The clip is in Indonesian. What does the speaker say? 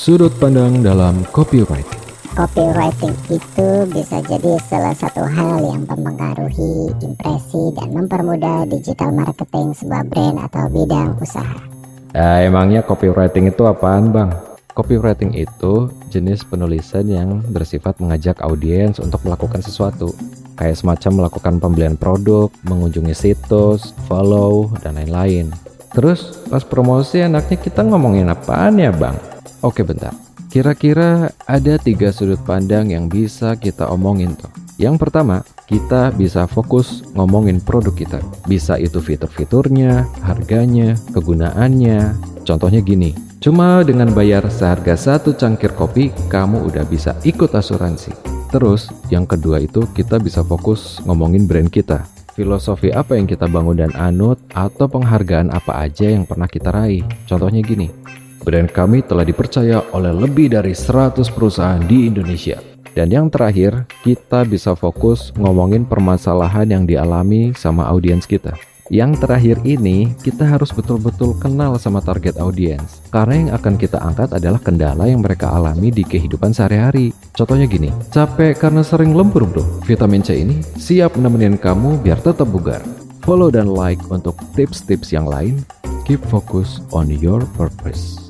Sudut pandang dalam copywriting. Copywriting itu bisa jadi salah satu hal yang mempengaruhi impresi dan mempermudah digital marketing sebuah brand atau bidang usaha. Ya, emangnya copywriting itu apaan bang? Copywriting itu jenis penulisan yang bersifat mengajak audiens untuk melakukan sesuatu. Kayak semacam melakukan pembelian produk, mengunjungi situs, follow, dan lain-lain. Terus pas promosi enaknya kita ngomongin apaan ya bang? Oke bentar, kira-kira ada tiga sudut pandang yang bisa kita omongin tuh. Yang pertama, kita bisa fokus ngomongin produk kita. Bisa itu fitur-fiturnya, harganya, kegunaannya. Contohnya gini, cuma dengan bayar seharga satu cangkir kopi, kamu udah bisa ikut asuransi. Terus, yang kedua itu kita bisa fokus ngomongin brand kita. Filosofi apa yang kita bangun dan anut, atau penghargaan apa aja yang pernah kita raih. Contohnya gini, Brand kami telah dipercaya oleh lebih dari 100 perusahaan di Indonesia. Dan yang terakhir, kita bisa fokus ngomongin permasalahan yang dialami sama audiens kita. Yang terakhir ini, kita harus betul-betul kenal sama target audiens. Karena yang akan kita angkat adalah kendala yang mereka alami di kehidupan sehari-hari. Contohnya gini, capek karena sering lembur bro. Vitamin C ini siap nemenin kamu biar tetap bugar. Follow dan like untuk tips-tips yang lain. Keep focus on your purpose.